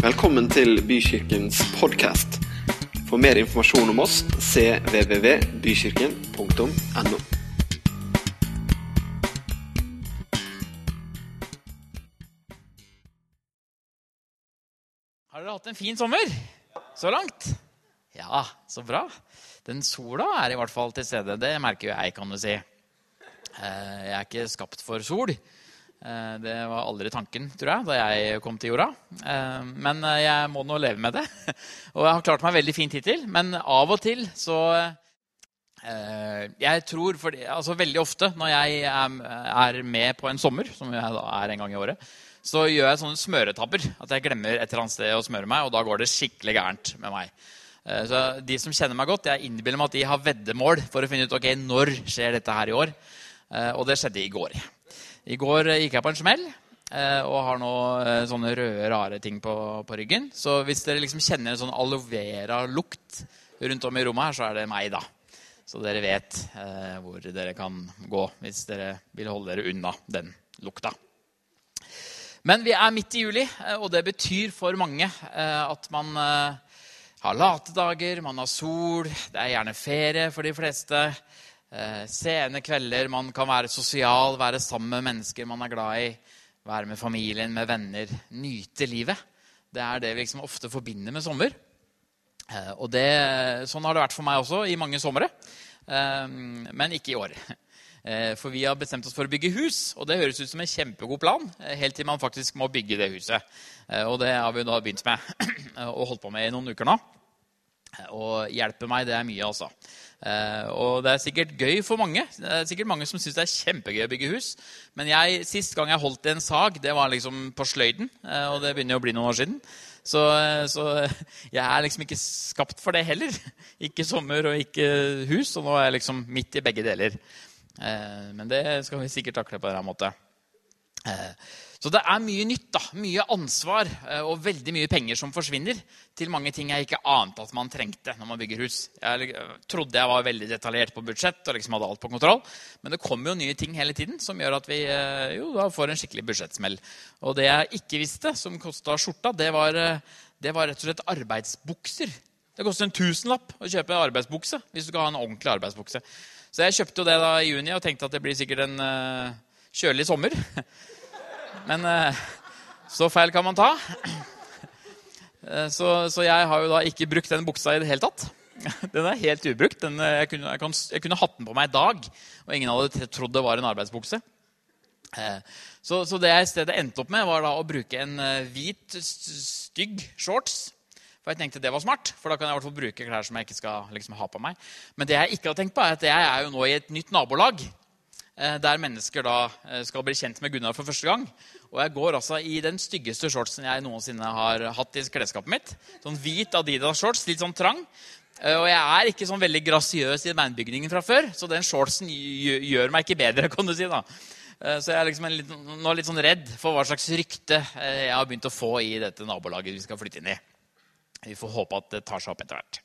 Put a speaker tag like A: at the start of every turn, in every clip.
A: Velkommen til Bykirkens podkast. For mer informasjon om oss cvvvbykirken.no.
B: Har dere hatt en fin sommer så langt? Ja, så bra. Den sola er i hvert fall til stede. Det merker jo jeg, kan du si. Eh, Jeg er ikke skapt for sol. Eh, Det var aldri tanken, tror jeg, da jeg kom til jorda. Eh, Men eh, jeg må nå leve med det. Og jeg har klart meg veldig fint hittil. Men av og til så Jeg tror for, altså Veldig ofte når jeg er, med på en sommer, som jeg da er en gang i året, så gjør jeg sånne smøretabber. At jeg glemmer et eller annet sted å smøre meg, og da går det skikkelig gærent med meg. Så De som kjenner meg godt, jeg innbiller meg at de har veddemål for å finne ut ok, når skjer dette her i år. Og det skjedde i går. I går eh, gikk jeg på en smell eh, og har nå eh, sånne røde, rare ting på, på ryggen. Så hvis dere liksom kjenner en sånn aloe vera-lukt rundt om i rommet her, så er det meg, da. Så dere vet eh, hvor dere kan gå hvis dere vil holde dere unna den lukta. Men vi er midt i juli, og det betyr for mange eh, at man eh, har late dager, man har sol, det er gjerne ferie for de fleste. Eh, Sene kvelder, man kan være sosial, være sammen med mennesker man er glad i. Være med familien, med venner. Nyte livet. Det er det vi liksom ofte forbinder med sommer. Eh, Og det, sånn har det vært for meg også i mange somre, eh, men ikke i år. For vi har bestemt oss for å bygge hus, og det høres ut som en kjempegod plan. Helt til man faktisk må bygge det huset. Og det har vi da begynt med og holdt på med i noen uker nå. Og hjelpe meg, det er mye, altså. Eh, Og det er sikkert gøy for mange. Det er sikkert mange som syns det er kjempegøy å bygge hus. Men jeg, sist gang jeg holdt en sag, det var liksom på sløyden. eh, Og det begynner jo å bli noen år siden. Så, så jeg er liksom ikke skapt for det heller. Ikke sommer og ikke hus. Og nå er jeg liksom midt i begge deler. Eh, Men det skal vi sikkert takle på en eller annen måte. Eh, Så det er mye nytt, da. Mye ansvar eh, og veldig mye penger som forsvinner til mange ting jeg ikke ante at man trengte når man bygger hus. Jeg eh, trodde jeg var veldig detaljert på budsjett og liksom hadde alt på kontroll. Men det kommer jo nye ting hele tiden som gjør at vi eh, jo, får en skikkelig budsjettsmell. Og det jeg ikke visste, som kosta skjorta, det var, det var rett og slett arbeidsbukser. Det koster en tusenlapp å kjøpe arbeidsbukse hvis du skal ha en ordentlig arbeidsbukse. Så jeg kjøpte jo det da i juni og tenkte at det blir sikkert en kjølig sommer. Men eh, så feil kan man ta. Eh, Så, så jeg har jo da ikke brukt den buksa i det hele tatt. Den er helt ubrukt. Den, eh, jeg, kunne, jeg, kan, jeg kunne hatt den på meg i dag, og ingen hadde trodd det var en arbeidsbukse. Så, så det jeg i stedet endte opp med, var da å bruke en hvit, stygg shorts. For jeg tenkte det var smart, for da kan jeg i hvert fall bruke klær som jeg ikke skal liksom, ha på meg. Men det jeg ikke har tenkt på, er at jeg er jo nå i et nytt nabolag. Eh, Der mennesker da eh, skal bli kjent med Gunnar for første gang. Og jeg går altså i den styggeste shortsen jeg noensinne har hatt i klesskapet mitt. Sånn hvit Adidas-shorts, litt sånn trang. Eh, Og jeg er ikke sånn veldig grasiøs i beinbygningen fra før, så den shortsen gjør meg ikke bedre, kan du si. da. Så jeg er liksom litt, nå litt sånn redd for hva slags rykte jeg har begynt å få i dette nabolaget vi skal flytte inn i. Vi får håpe at det tar seg opp etter hvert.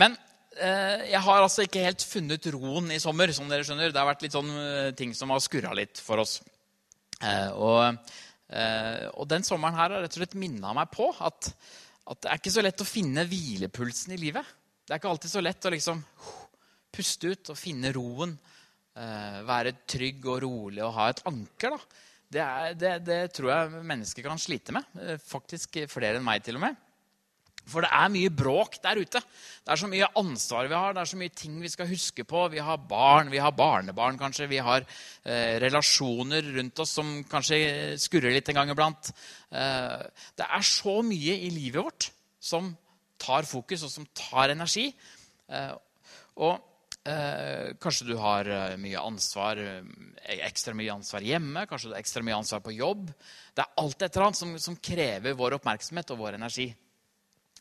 B: Men jeg har altså ikke helt funnet roen i sommer. som dere skjønner. Det har vært litt sånn eh, ting som har skurra litt for oss. Eh, Og, eh, og den sommeren her har rett og slett minna meg på at, at det er ikke så lett å finne hvilepulsen i livet. Det er ikke alltid så lett å liksom puste ut og finne roen. eh, Være trygg og rolig og ha et anker. da. Det, er, det, det tror jeg mennesker kan slite med. eh, Faktisk flere enn meg, til og med. For det er mye bråk der ute. Det er så mye ansvar vi har, det er så mye ting vi skal huske på. Vi har barn, vi har barnebarn kanskje, vi har eh, relasjoner rundt oss som kanskje skurrer litt en gang iblant. Eh, det er så mye i livet vårt som tar fokus, og som tar energi. Eh, og eh, kanskje du har eh, mye ansvar, eh, ekstra mye ansvar hjemme, kanskje du har ekstra mye ansvar på jobb. Det er alt et eller annet som, som krever vår oppmerksomhet og vår energi.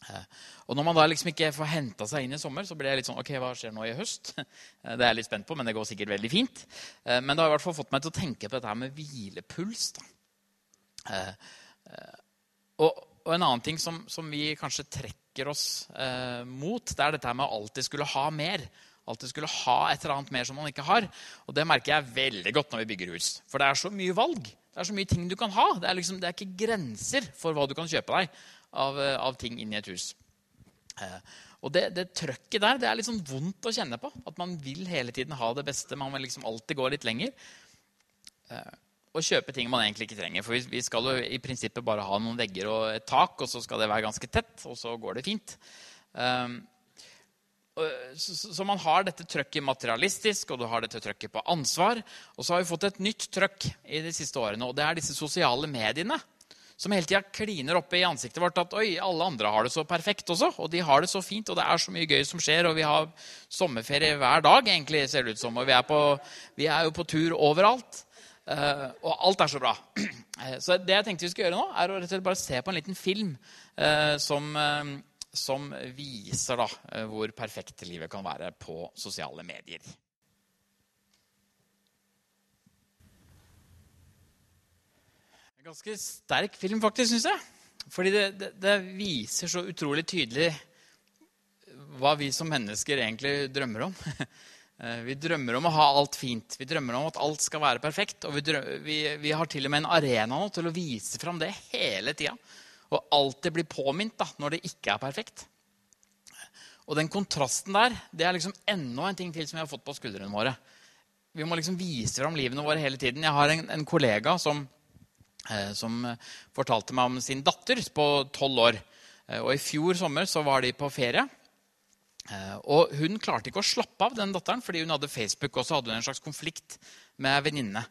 B: Eh, Og når man da liksom ikke får henta seg inn i sommer, så blir jeg litt sånn Ok, hva skjer nå i høst? Eh, Det er jeg litt spent på, men det går sikkert veldig fint. Eh, Men det har i hvert fall fått meg til å tenke på dette her med hvilepuls. da. Og, og en annen ting som, som vi kanskje trekker oss mot, det er dette her med å alltid skulle ha mer. Alltid skulle ha et eller annet mer som man ikke har. Og det merker jeg veldig godt når vi bygger hus. For det er så mye valg. Det er så mye ting du kan ha. Det er, liksom, det er ikke grenser for hva du kan kjøpe deg av, eh, av ting inni et hus. Eh, og det, det trøkket der det er litt sånn vondt å kjenne på. At man vil hele tiden ha det beste. Man vil liksom alltid gå litt lenger. Eh, og kjøpe ting man egentlig ikke trenger. For vi, vi skal jo i prinsippet bare ha noen vegger og et tak, og så skal det være ganske tett, og så går det fint. Så, så, man har dette trøkket materialistisk, og du har dette trøkket på ansvar. Og så har vi fått et nytt trøkk i de siste årene, og det er disse sosiale mediene. Som hele tida kliner oppe i ansiktet vårt at oi, alle andre har det så perfekt også. Og de har det så fint, og det er så mye gøy som skjer. Og vi har sommerferie hver dag, egentlig, ser det ut som. Og vi er, på, vi er jo på tur overalt. Uh, og alt er så bra. Uh, så det jeg tenkte vi skulle gjøre nå, er å rett og slett bare se på en liten film uh, som som viser da, eh, hvor perfekt livet kan være på sosiale medier. Ganske sterk film, faktisk, syns jeg. Fordi det, det, det, viser så utrolig tydelig hva vi som mennesker egentlig drømmer om. Eh, vi drømmer om å ha alt fint. Vi drømmer om at alt skal være perfekt. Og vi, drømmer, vi, vi har til og med en arena nå til å vise fram det hele tida og alltid bli påminnet da, når det ikke er perfekt. Og den kontrasten der det er liksom enda en ting til som vi har fått på skuldrene våre. Vi må liksom vise fram livene våre hele tiden. Jeg har en, en kollega som, som, fortalte meg om sin datter på tolv år. Eh, og I fjor sommer så var de på ferie. Eh, og Hun klarte ikke å slappe av, den datteren, fordi hun hadde Facebook og så hadde hun en slags konflikt med venninne.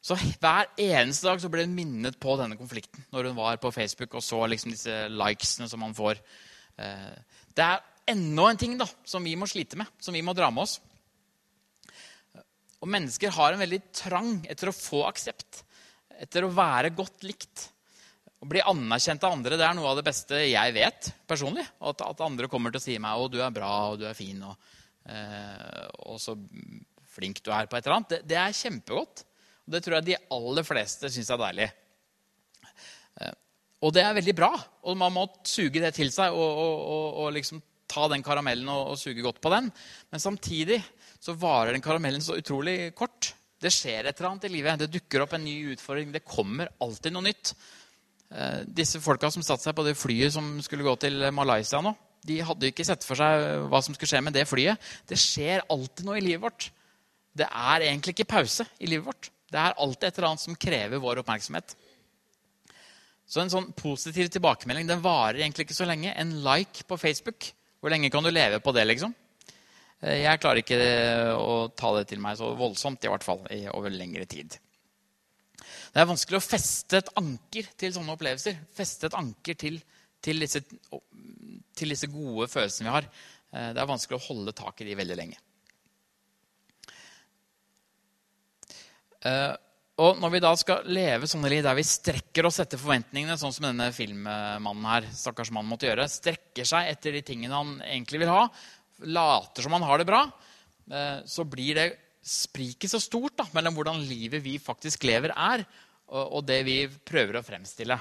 B: Så hver eneste dag så ble hun minnet på denne konflikten når hun var på Facebook og så liksom disse likesene som man får. Eh, det er enda en ting da, som vi må slite med, som vi må dra med oss. Og mennesker har en veldig trang etter å få aksept, etter å være godt likt. Å bli anerkjent av andre det er noe av det beste jeg vet personlig. At, at andre kommer til å si meg 'Å, du er bra, og du er fin', og, eh, og så flink du er på et eller annet. Det, det er kjempegodt. Og det tror jeg de aller fleste syns er deilig. Eh, og det er veldig bra. Og man må suge det til seg og, og, og, liksom ta den karamellen og, suge godt på den. Men samtidig så varer den karamellen så utrolig kort. Det skjer et eller annet i livet. Det dukker opp en ny utfordring. Det kommer alltid noe nytt. Eh, disse folka som satte seg på det flyet som skulle gå til Malaysia nå, de hadde ikke sett for seg hva som skulle skje med det flyet. Det skjer alltid noe i livet vårt. Det er egentlig ikke pause i livet vårt. Det er alltid et eller annet som krever vår oppmerksomhet. Så en sånn positiv tilbakemelding den varer egentlig ikke så lenge. En like på Facebook, hvor lenge kan du leve på det? liksom? Eh, jeg klarer ikke å ta det til meg så voldsomt, i hvert fall over lengre tid. Det er vanskelig å feste et anker til sånne opplevelser. Feste et anker til, til, disse, til disse gode følelsene vi har. Eh, det er vanskelig å holde tak i de veldig lenge. Og når vi da skal leve sånne liv der vi strekker oss etter forventningene, sånn som denne filmmannen her, stakkars mann måtte gjøre, strekker seg etter de tingene han egentlig vil ha, later som man har det bra, uh, så blir det spriket så stort da, mellom hvordan livet vi faktisk lever, er, og, og det vi prøver å fremstille.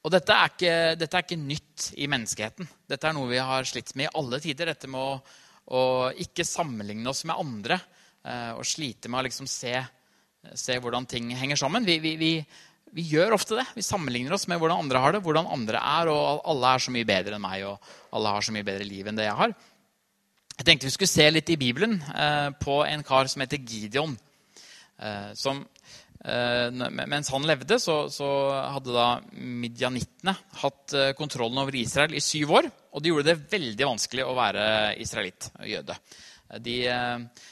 B: Og dette er, ikke, dette er, ikke, nytt i menneskeheten. Dette er noe vi har slitt med i alle tider. Dette med å, å ikke sammenligne oss med andre Eh, og slite med å liksom se, se, hvordan ting henger sammen. Vi, vi, vi, vi, gjør ofte det. Vi sammenligner oss med hvordan andre har det, hvordan andre er, og alle er så mye bedre enn meg, og alle har så mye bedre liv enn det jeg har. Jeg tenkte vi skulle se litt i Bibelen eh, på en kar som heter Gideon. Eh, som, eh, mens han levde, så, så, hadde da midjanittene hatt eh, kontrollen over Israel i syv år. Og de gjorde det veldig vanskelig å være israelitt og jøde. De, eh,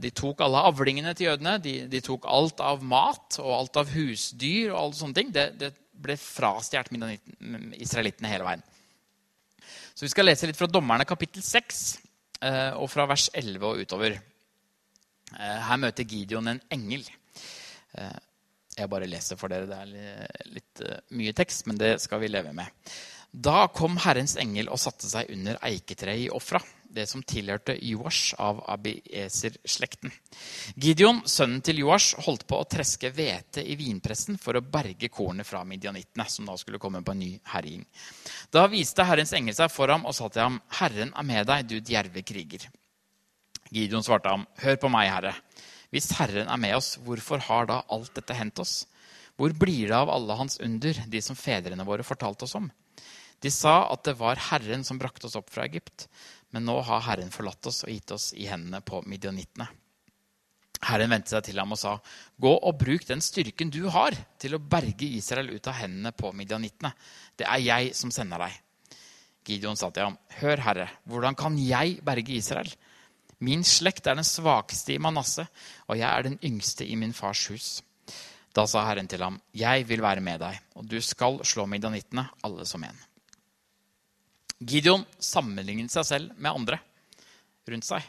B: de tok alle avlingene til jødene. De, de, tok alt av mat og alt av husdyr. og alle sånne ting. Det, det ble frastjålet israelittene hele veien. Så Vi skal lese litt fra Dommerne kapittel 6 eh, og fra vers 11 og utover. Eh, her møter Gideon en engel. Jeg bare leser for dere. Det er litt mye tekst, men det skal vi leve med. Da kom Herrens engel og satte seg under eiketreet i Ofra det som tilhørte Joash av Abieser-slekten. Gideon, sønnen til Joash, holdt på å treske hvete i vinpressen for å berge kornet fra midjanittene, som da skulle komme på en ny herjing. Da viste Herrens engel seg for ham og sa til ham, 'Herren er med deg, du djerve kriger.' Gideon svarte ham, 'Hør på meg, Herre. Hvis Herren er med oss, hvorfor har da alt dette hendt oss? Hvor blir det av alle hans under, de som fedrene våre fortalte oss om? De sa at det var Herren som brakte oss opp fra Egypt. Men nå har Herren forlatt oss og gitt oss i hendene på midianittene. Herren vendte seg til ham og sa, 'Gå og bruk den styrken du har, til å berge Israel ut av hendene på midianittene.' 'Det er jeg som sender deg.' Gideon sa til ham, 'Hør, Herre, hvordan kan jeg berge Israel?' 'Min slekt er den svakeste i Manasseh, og jeg er den yngste i min fars hus.' Da sa Herren til ham, 'Jeg vil være med deg, og du skal slå midianittene, alle som en.' Gideon sammenlignet seg selv med andre rundt seg.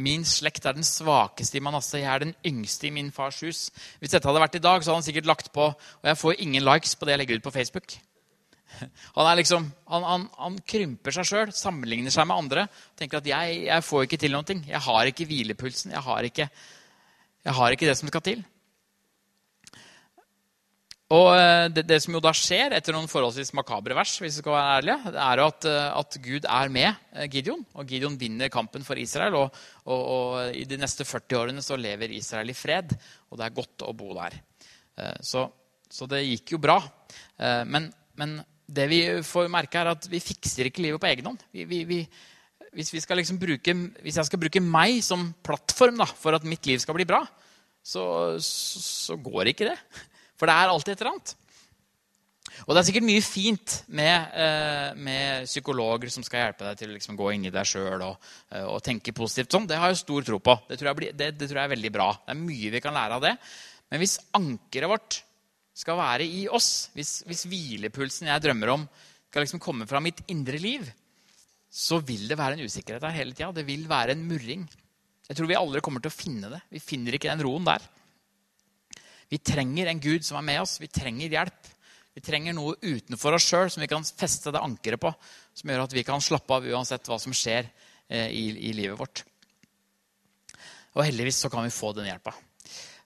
B: Min slekt er den svakeste i Manasseh. Jeg er den yngste i min fars hus. Hvis dette hadde vært i dag, så hadde han sikkert lagt på Og jeg får ingen likes på det jeg legger ut på Facebook. Han, liksom, han, han, han krymper seg sjøl, sammenligner seg med andre. tenker at jeg, jeg får ikke til noe. Jeg har ikke hvilepulsen. Jeg har ikke, jeg har ikke det som skal til. Og eh, det, det, som jo da skjer etter noen forholdsvis makabre vers, hvis vi skal være ærlige, er at, eh, at, Gud er med eh, Gideon. Og Gideon vinner kampen for Israel. Og, og, og, i de neste 40 årene så lever Israel i fred, og det er godt å bo der. Så, så det gikk jo bra. Men, men, det vi får merke, er at vi fikser ikke livet på egen hånd. Vi, vi, vi, hvis, liksom bruke, hvis, jeg skal bruke meg som plattform da, for at mitt liv skal bli bra, så, så, så går ikke det. For det er alltid et eller annet. Og det er sikkert mye fint med, eh, med psykologer som skal hjelpe deg til å liksom gå inn i deg sjøl og, eh, og, tenke positivt. sånn. Det har jeg stor tro på. Det tror, blir, det, det tror, jeg er veldig bra. Det er mye vi kan lære av det. Men hvis ankeret vårt skal være i oss, hvis, hvis hvilepulsen jeg drømmer om, skal liksom komme fra mitt indre liv, så vil det være en usikkerhet der hele tida. Det vil være en murring. Jeg tror vi aldri kommer til å finne det. Vi finner ikke den roen der. Vi trenger en Gud som er med oss. Vi trenger hjelp. Vi trenger noe utenfor oss sjøl som vi kan feste det ankeret på. Som gjør at vi kan slappe av uansett hva som skjer eh, i, i, livet vårt. Og heldigvis så kan vi få den hjelpa.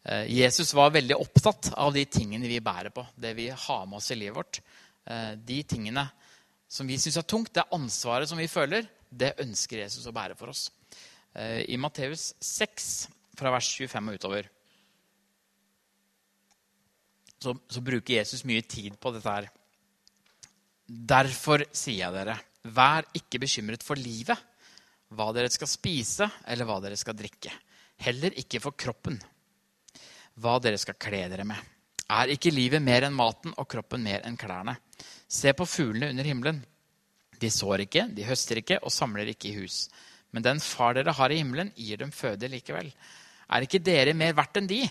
B: Eh, Jesus var veldig opptatt av de tingene vi bærer på. Det vi har med oss i livet vårt. Eh, de tingene som vi syns er tungt, det ansvaret som vi føler, det ønsker Jesus å bære for oss. I Matteus 6, fra vers 25 og utover, så, så bruker Jesus mye tid på dette her. Derfor sier jeg dere, vær ikke bekymret for livet, hva dere skal spise, eller hva dere skal drikke. Heller ikke for kroppen, hva dere skal kle dere med. Er ikke livet mer enn maten og kroppen mer enn klærne? Se på fuglene under himmelen. De sår ikke, de høster ikke og samler ikke i hus. Men den far dere har i himmelen, gir dem føde likevel. Er ikke dere mer verdt enn de?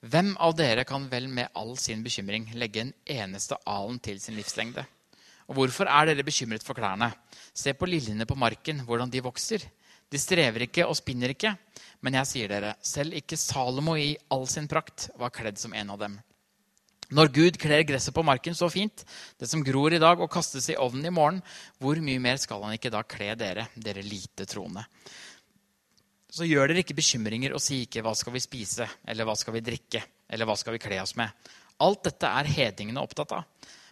B: Hvem av dere kan vel med all sin bekymring legge en eneste alen til sin livslengde? Og hvorfor er dere bekymret for klærne? Se på liljene på marken, hvordan de vokser. De strever ikke og spinner ikke. Men jeg sier dere, selv ikke Salomo i all sin prakt var kledd som en av dem. Når Gud kler gresset på marken så fint, det som gror i dag og kastes i ovnen i morgen, hvor mye mer skal han ikke da kle dere, dere lite troende? Så gjør dere ikke bekymringer og si ikke 'hva skal vi spise', eller 'hva skal vi drikke', eller 'hva skal vi kle oss med'. Alt dette er hedningene opptatt av.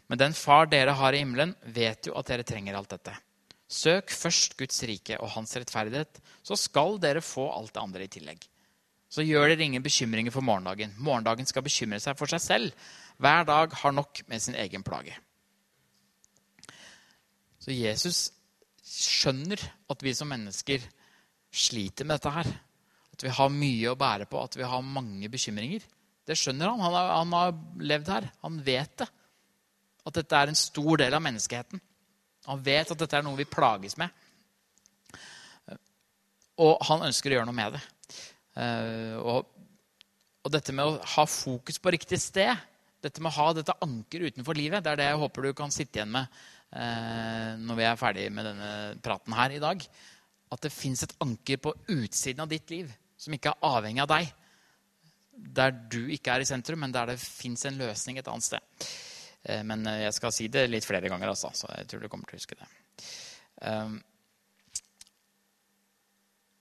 B: Men den far dere har i himmelen, vet jo at dere trenger alt dette. Søk først Guds rike og hans rettferdighet, så skal dere få alt det andre i tillegg. Så gjør dere ingen bekymringer for morgendagen. Morgendagen skal bekymre seg for seg selv. Hver dag har nok med sin egen plage. Så Jesus skjønner at vi som mennesker sliter med dette her. At vi har mye å bære på, at vi har mange bekymringer. Det skjønner han. Han har, han har levd her. Han vet det. At dette er en stor del av menneskeheten. Han vet at dette er noe vi plages med. Og han ønsker å gjøre noe med det. Eh, og, og dette med å ha fokus på riktig sted, dette med å ha dette ankeret utenfor livet, det er det jeg håper du kan sitte igjen med eh, når vi er ferdig med denne praten her i dag at det fins et anker på utsiden av ditt liv som ikke er avhengig av deg. Der du ikke er i sentrum, men der det fins en løsning et annet sted. Eh, men eh, jeg skal si det litt flere ganger, altså, så jeg tror du kommer til å huske det. Ehm,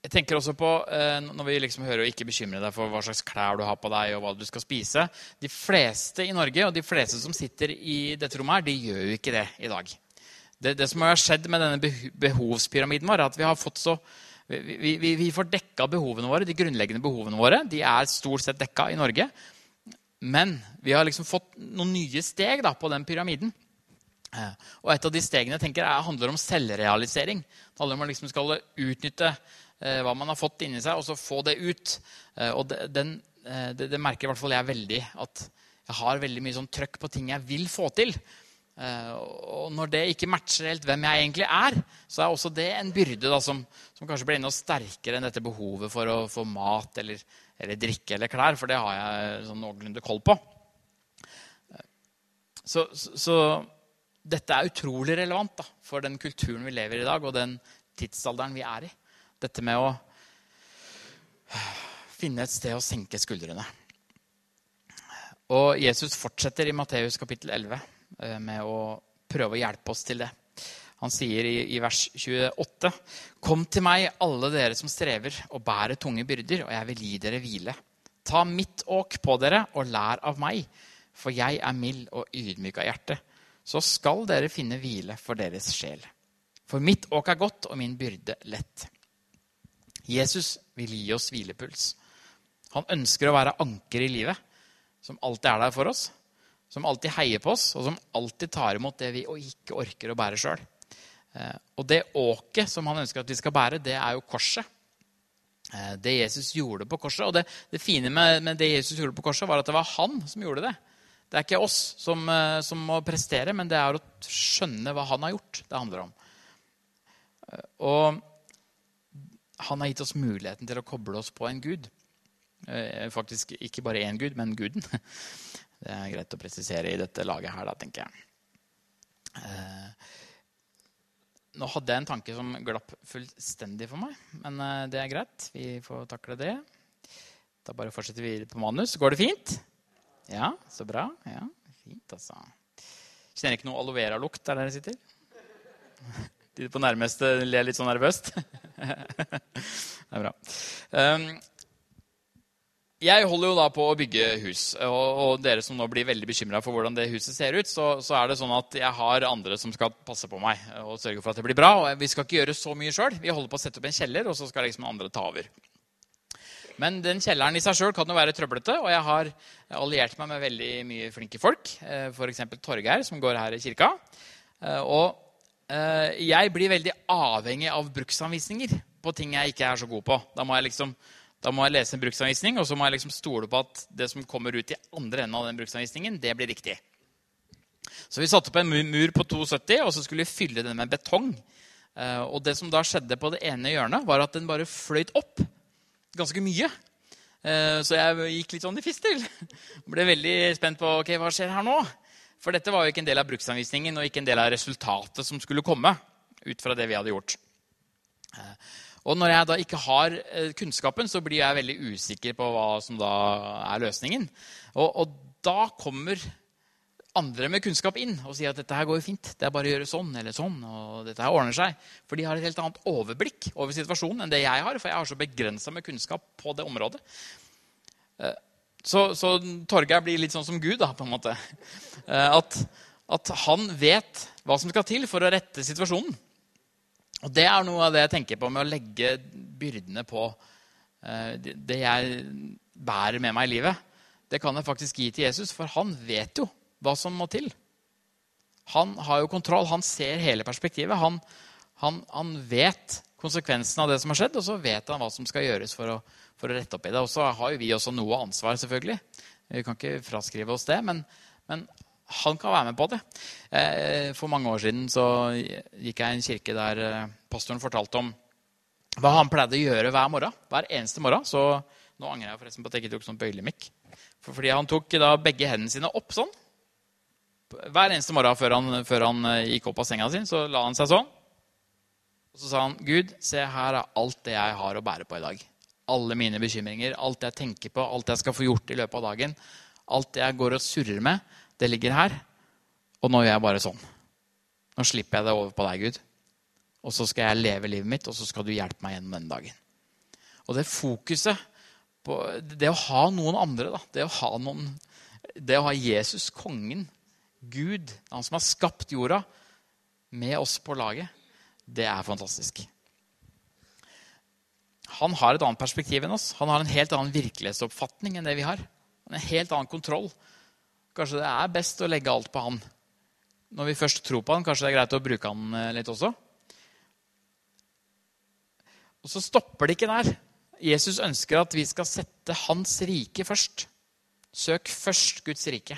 B: jeg tenker også på, eh, Når vi liksom hører å ikke bekymre deg for hva slags klær du har på deg, og hva du skal spise De fleste i Norge og de fleste som sitter i dette rommet, her, de gjør jo ikke det i dag. Det, det, som har skjedd med denne behovspyramiden vår, er at vi har fått så Vi, vi, vi får dekka behovene våre, de grunnleggende behovene våre. De er stort sett dekka i Norge. Men vi har liksom fått noen nye steg da, på den pyramiden. Eh, og et av de stegene jeg tenker er, handler om selvrealisering. Det handler om å liksom skal utnytte eh, hva man har fått inni seg, og så få det ut. Eh, og den, eh, det, det, merker i hvert fall jeg veldig. At jeg har veldig mye sånn trøkk på ting jeg vil få til. Eh, og når det ikke matcher helt hvem jeg egentlig er, så er også det en byrde da, som, som, kanskje blir enda sterkere enn dette behovet for å få mat eller, eller drikke eller klær, for det har jeg sånn noenlunde koll på. Eh, så, så, så, dette er utrolig relevant da, for den kulturen vi lever i i dag, og den tidsalderen vi er i. Dette med å finne et sted å senke skuldrene. Og Jesus fortsetter i Matteus kapittel 11 Eh, med å prøve å hjelpe oss til det. Han sier i, i, vers 28.: Kom til meg, alle dere som strever og bærer tunge byrder, og jeg vil gi dere hvile. Ta mitt åk på dere og lær av meg, for jeg er mild og ydmyk av hjerte. Så skal dere finne hvile for deres sjel. For mitt åk er godt og min byrde lett. Jesus vil gi oss hvilepuls. Han ønsker å være anker i livet, som alltid er der for oss som alltid heier på oss, og som alltid tar imot det vi ikke orker å bære sjøl. Eh, og det åket som han ønsker at vi skal bære, det er jo korset. Eh, det Jesus gjorde på korset. Og det, det fine med, med, det Jesus gjorde på korset, var at det var han som gjorde det. Det er ikke oss som, eh, som må prestere, men det er å skjønne hva han har gjort, det handler om. Og han har gitt oss muligheten til å koble oss på en gud. Faktisk ikke bare én gud, men guden. Det er greit å presisere i dette laget her, da, tenker jeg. Eh, nå hadde jeg en tanke som glapp fullstendig for meg, men eh, det er greit. Vi får takle det. Da bare fortsetter vi på manus. Går det fint? Ja, så bra. Ja, fint, altså. Kjenner ikke noe aloe vera-lukt der dere sitter? De på nærmeste ler litt sånn nervøst. det er bra. Jeg holder jo da på å bygge hus, og, og dere som nå blir veldig bekymra for hvordan det huset ser ut, så, så, er det sånn at jeg har andre som skal passe på meg og sørge for at det blir bra. og Vi skal ikke gjøre så mye sjøl. Vi holder på å sette opp en kjeller, og så skal liksom andre ta over. Men den kjelleren i seg sjøl kan jo være trøblete, og jeg har alliert meg med veldig mye flinke folk. Eh, F.eks. Torgeir, som går her i kirka. Eh, og eh, jeg blir veldig avhengig av bruksanvisninger på ting jeg ikke er så god på. Da må jeg liksom da må jeg lese en bruksanvisning, og så må jeg liksom stole på at det som kommer ut i andre enden av den bruksanvisningen, det blir riktig. Så vi satte opp en mur på 2,70, og så skulle vi fylle den med betong. Eh, og det som da skjedde på det ene hjørnet, var at den bare fløyt opp ganske mye. Eh, så jeg gikk litt sånn i fistel. Ble veldig spent på ok, hva skjer her nå. For dette var jo ikke en del av bruksanvisningen og ikke en del av resultatet som skulle komme. ut fra det vi hadde gjort. Og når jeg da ikke har eh, kunnskapen, så blir jeg veldig usikker på hva som da er løsningen. Og, og da kommer andre med kunnskap inn og sier at dette her går jo fint. Det er bare å gjøre sånn eller sånn. og dette her ordner seg. For de har et helt annet overblikk over situasjonen enn det jeg har. For jeg har så begrensa med kunnskap på det området. Eh, så, så Torgeir blir litt sånn som Gud, da, på en måte. Eh, at, at han vet hva som skal til for å rette situasjonen. Og Det er noe av det jeg tenker på med å legge byrdene på uh, det jeg bærer med meg i livet. Det kan jeg faktisk gi til Jesus, for han vet jo hva som må til. Han har jo kontroll, han ser hele perspektivet. Han, han, han vet konsekvensen av det som har skjedd, og så vet han hva som skal gjøres for å, for å rette opp i det. Og så har jo vi også noe ansvar, selvfølgelig. Vi kan ikke fraskrive oss det. Men, men han kan være med på det. Eh, for mange år siden så gikk jeg i en kirke der eh, pastoren fortalte om hva han pleide å gjøre hver morgen. Hver eneste morgen. Så nå angrer jeg forresten på at jeg ikke tok sånn bøylemikk. For fordi han tok da begge hendene sine opp sånn. Hver eneste morgen før han, før han eh, gikk opp av senga si, så la han seg sånn. Og så sa han, 'Gud, se her er alt det jeg har å bære på i dag.' Alle mine bekymringer, alt jeg tenker på, alt jeg skal få gjort i løpet av dagen. Alt jeg går og surrer med det ligger her, og nå gjør jeg bare sånn. Nå slipper jeg det over på deg, Gud. Og så skal jeg leve livet mitt, og så skal du hjelpe meg gjennom denne dagen. Og det fokuset på Det å ha noen andre, da, det å ha, noen, det å ha Jesus, kongen, Gud, han som har skapt jorda, med oss på laget, det er fantastisk. han har et annet perspektiv enn oss. Han har en helt annen virkelighetsoppfatning enn det vi har. En helt annen kontroll. Kanskje det er best å legge alt på han. Når vi først tror på han, kanskje det er greit å bruke han eh, litt også. Og så stopper det ikke der. Jesus ønsker at vi skal sette hans rike først. Søk først Guds rike.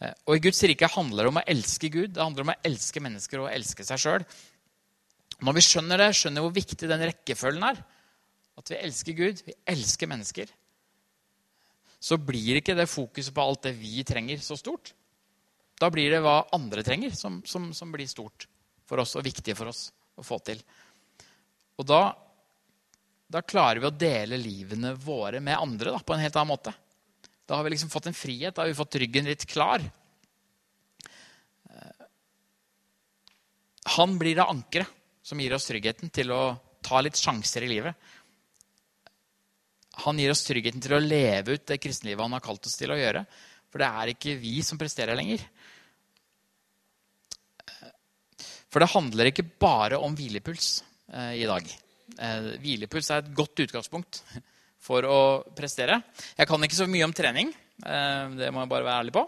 B: Eh, og i Guds rike handler det om å elske Gud, det handler om å elske mennesker og å elske seg sjøl. Når vi skjønner det, skjønner hvor viktig den rekkefølgen er, at vi elsker Gud, vi elsker mennesker, så blir ikke det fokuset på alt det vi trenger, så stort. Da blir det hva andre trenger, som, som, som blir stort for oss og viktig for oss å få til. Og da, da klarer vi å dele livene våre med andre da, på en helt annen måte. Da har vi liksom fått en frihet, da har vi fått ryggen litt klar. Eh, han blir det ankeret som gir oss tryggheten til å ta litt sjanser i livet. Han gir oss tryggheten til å leve ut det kristenlivet han har kalt oss til å gjøre. For det er ikke vi som presterer lenger. For det handler ikke bare om hvilepuls eh, i dag. Eh, hvilepuls er et godt utgangspunkt for å prestere. Jeg kan ikke så mye om trening. Eh, det må jeg bare være ærlig på.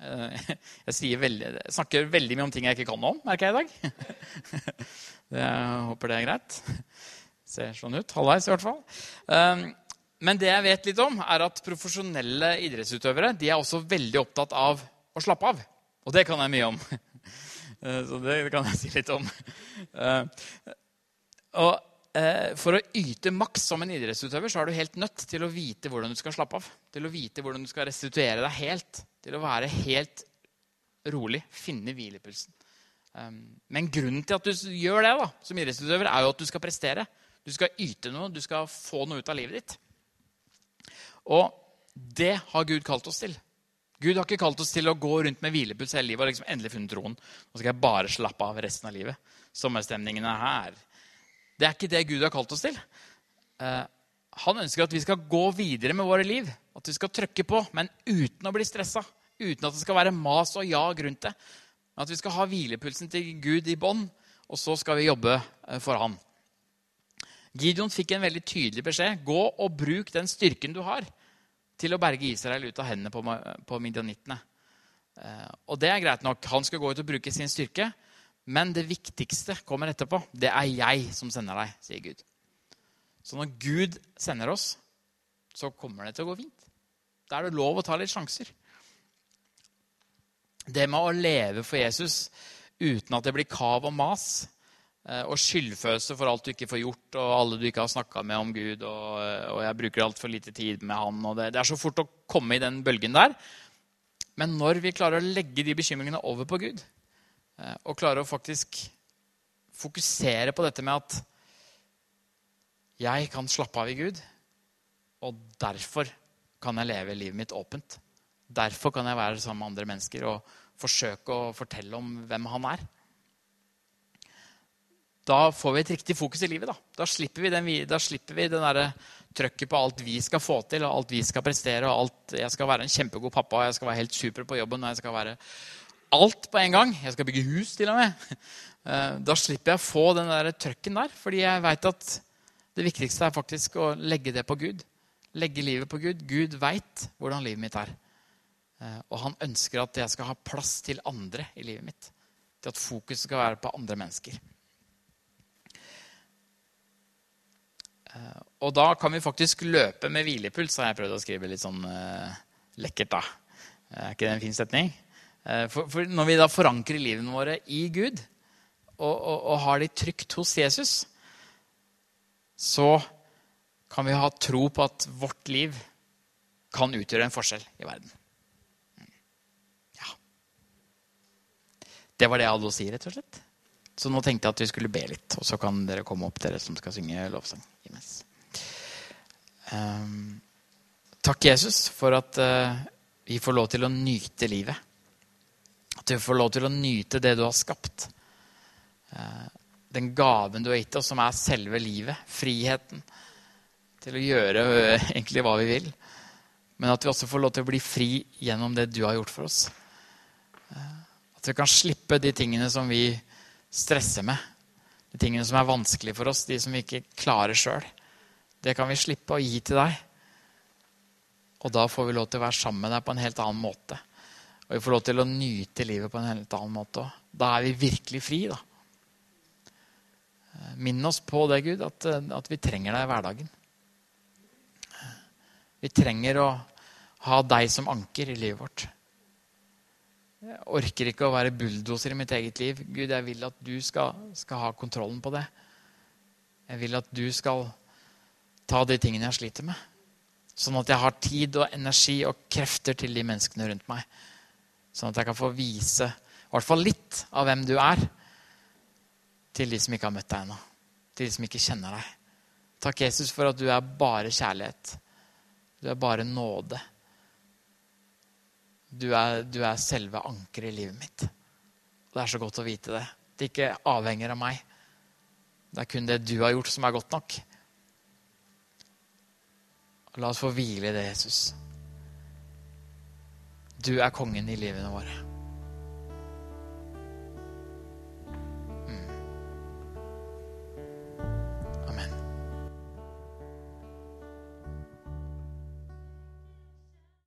B: Eh, jeg, veldig, jeg, snakker veldig mye om ting jeg ikke kan om, merker jeg i dag. Jeg håper det er greit. Ser sånn ut. Halvveis, i hvert fall. Men det jeg vet litt om, er at profesjonelle idrettsutøvere de er også veldig opptatt av å slappe av. Og det kan jeg mye om. Eh, så det kan jeg si litt om. Eh, og eh, for å yte maks som en idrettsutøver så er du helt nødt til å vite hvordan du skal slappe av. Til å vite hvordan du skal restituere deg helt. Til å være helt rolig. Finne hvilepulsen. Men grunnen til at du gjør det da, som idrettsutøver, er jo at du skal prestere. Du skal yte noe, du skal få noe ut av livet ditt. Og det har Gud kalt oss til. Gud har ikke kalt oss til å gå rundt med hvilepuls hele livet og liksom endelig funnet troen. Nå skal jeg bare slappe av resten av livet. Sommerstemningen er her. Det er ikke det Gud har kalt oss til. Uh, han ønsker at vi skal gå videre med våre liv. At vi skal trykke på, men uten å bli stressa. Uten at det skal være mas og jag rundt det. At vi skal ha hvilepulsen til Gud i bånn, og så skal vi jobbe uh, for Han. Gideon fikk en veldig tydelig beskjed. Gå og bruk den styrken du har, til å berge Israel ut av hendene på, på midjanittene. Eh, og det er greit nok. Han skal gå ut og bruke sin styrke. Men det viktigste kommer etterpå. Det er jeg som sender deg, sier Gud. Så når Gud sender oss, så kommer det til å gå fint. Da er det lov å ta litt sjanser. Det med å leve for Jesus uten at det blir kav og mas, og skyldfølelse for alt du ikke får gjort, og alle du ikke har snakka med om Gud. Og, og jeg bruker altfor lite tid med han. og det, det, er så fort å komme i den bølgen der. Men når vi klarer å legge de bekymringene over på Gud, eh, og klarer å faktisk fokusere på dette med at jeg kan slappe av i Gud, og derfor kan jeg leve livet mitt åpent. Derfor kan jeg være sammen med andre mennesker og forsøke å fortelle om hvem han er da får vi et riktig fokus i livet. Da, da slipper vi, den, da slipper vi den der trøkket på alt vi skal få til, og alt vi skal prestere. og alt, Jeg skal være en kjempegod pappa, og jeg skal være helt super på jobben. og jeg skal være Alt på en gang. Jeg skal bygge hus, til og med. Eh, da slipper jeg å få den der trøkken der, fordi jeg veit at det viktigste er faktisk å legge det på Gud. Legge livet på Gud. Gud veit hvordan livet mitt er. Eh, og han ønsker at jeg skal ha plass til andre i livet mitt. Til at fokuset skal være på andre mennesker. Og da kan vi faktisk løpe med hvilepuls, har jeg prøvd å skrive litt sånn uh, lekkert. da. Er ikke det en fin setning? Uh, for, for, når vi da forankrer livene våre i Gud og, og, og, har de trygt hos Jesus, så kan vi ha tro på at vårt liv kan utgjøre en forskjell i verden. Ja. Det var det jeg hadde å si, rett og slett. Så nå tenkte jeg at vi skulle be litt, og så kan dere komme opp, dere som skal synge lovsang imens. Um, takk, Jesus, for at uh, vi får lov til å nyte livet. At vi får lov til å nyte det du har skapt. Uh, den gaven du har gitt oss, som er selve livet. Friheten til å gjøre uh, egentlig hva vi vil. Men at vi også får lov til å bli fri gjennom det du har gjort for oss. At vi kan slippe de tingene som vi stresser med. De tingene som er vanskelige for oss, de som vi ikke klarer sjøl. Det kan vi slippe å gi til deg. Og da får vi lov til å være sammen med deg på en helt annen måte. Og vi får lov til å nyte livet på en helt annen måte òg. Da er vi virkelig fri, da. Minn oss på det, Gud, at, at vi trenger deg i hverdagen. Vi trenger å ha deg som anker i livet vårt. Jeg orker ikke å være bulldoser i mitt eget liv. Gud, jeg vil at du skal, skal, ha kontrollen på det. Jeg vil at du skal ta de tingene jeg sliter med. Sånn at jeg har tid og energi og krefter til de menneskene rundt meg. Sånn at jeg kan få vise i hvert fall litt av hvem du er, til de som ikke har møtt deg ennå. Til de som ikke kjenner deg. Takk, Jesus, for at du er bare kjærlighet. Du er bare nåde. Du er, du er selve ankeret i livet mitt. Det er så godt å vite det. Det ikke avhenger av meg. Det er kun det du har gjort, som er godt nok. La oss få hvile i det, Jesus. Du er kongen i livene våre.